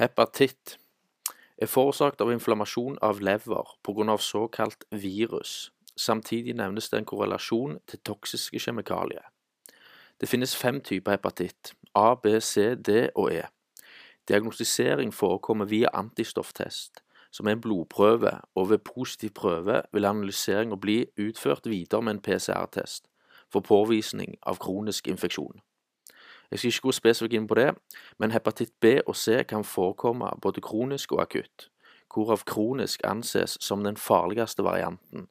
Hepatitt er forårsaket av inflammasjon av lever pga. såkalt virus. Samtidig nevnes det en korrelasjon til toksiske kjemikalier. Det finnes fem typer hepatitt, A, B, C, D og E. Diagnostisering forekommer via antistofftest, som er en blodprøve, og ved positiv prøve vil analyseringa bli utført videre med en PCR-test for påvisning av kronisk infeksjon. Jeg skal ikke gå spesifikt inn på det, men hepatitt B og C kan forekomme både kronisk og akutt, hvorav kronisk anses som den farligste varianten,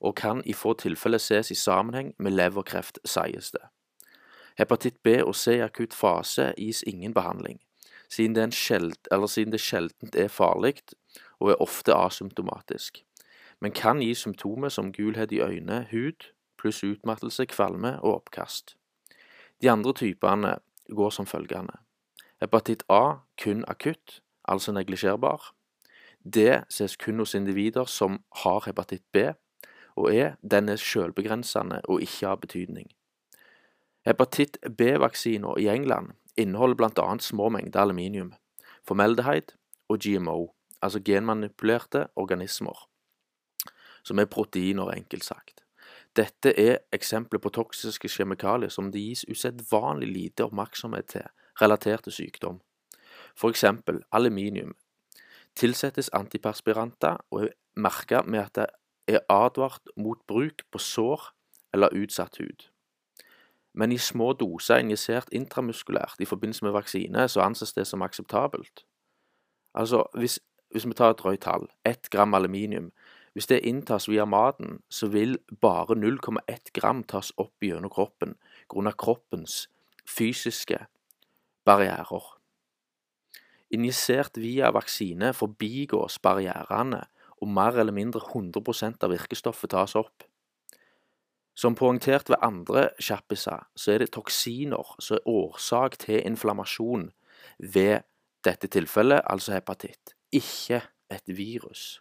og kan i få tilfeller ses i sammenheng med leverkreft, sies det. Hepatitt B og C i akutt fase gis ingen behandling, siden det, sjeld, siden det sjeldent er farlig og er ofte asymptomatisk, men kan gi symptomer som gulhet i øyne, hud, pluss utmattelse, kvalme og oppkast. De andre typene går som følgende. Hepatitt A kun akutt, altså neglisjerbar. D ses kun hos individer som har hepatitt B, og E den er selvbegrensende og ikke av betydning. Hepatitt B-vaksiner i England inneholder bl.a. små mengder aluminium, formeldeheid og GMO, altså genmanipulerte organismer, som er proteiner, enkelt sagt. Dette er eksempler på toksiske kjemikalier som det gis usedvanlig lite oppmerksomhet til relatert til sykdom. Eksempel aluminium tilsettes antiperspiranter og er merket med at det er advart mot bruk på sår eller utsatt hud. Men i små doser injisert intramuskulært i forbindelse med vaksine, så anses det som akseptabelt. Altså, hvis, hvis vi tar et drøyt tall, ett gram aluminium hvis det inntas via maten, så vil bare 0,1 gram tas opp gjennom kroppen grunnet kroppens fysiske barrierer. Injisert via vaksine forbigås barrierene, og mer eller mindre 100% av virkestoffet tas opp. Som poengtert ved andre kjappiser, så er det toksiner som er årsak til inflammasjon ved dette tilfellet, altså hepatitt, ikke et virus.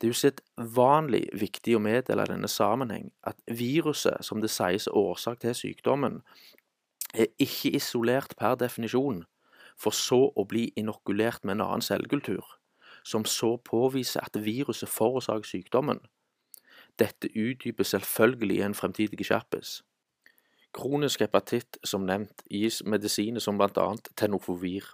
Det er usedvanlig viktig å meddele denne sammenheng at viruset, som det sies er årsak til sykdommen, er ikke isolert per definisjon, for så å bli inokulert med en annen cellekultur, som så påviser at viruset forårsaker sykdommen. Dette utdyper selvfølgelig en fremtidig kjappis. Kronisk hepatitt, som nevnt, gis medisiner som annet tenofovir,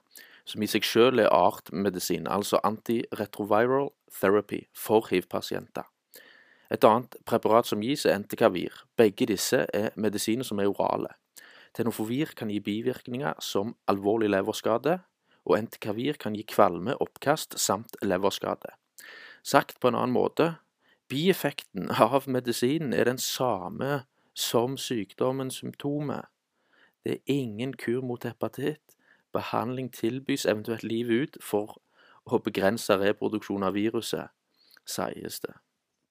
som i seg selv er ART-medisin, altså antiretroviral therapy for hiv-pasienter. Et annet preparat som gis, er Entekavir. Begge disse er medisiner som er orale. Tenofovir kan gi bivirkninger som alvorlig leverskade, og Entekavir kan gi kvalme, oppkast samt leverskade. Sagt på en annen måte, bieffekten av medisinen er den samme som sykdommens symptomer. Det er ingen kur mot hepatitt, behandling tilbys eventuelt livet ut for å begrense reproduksjon av viruset, sies det.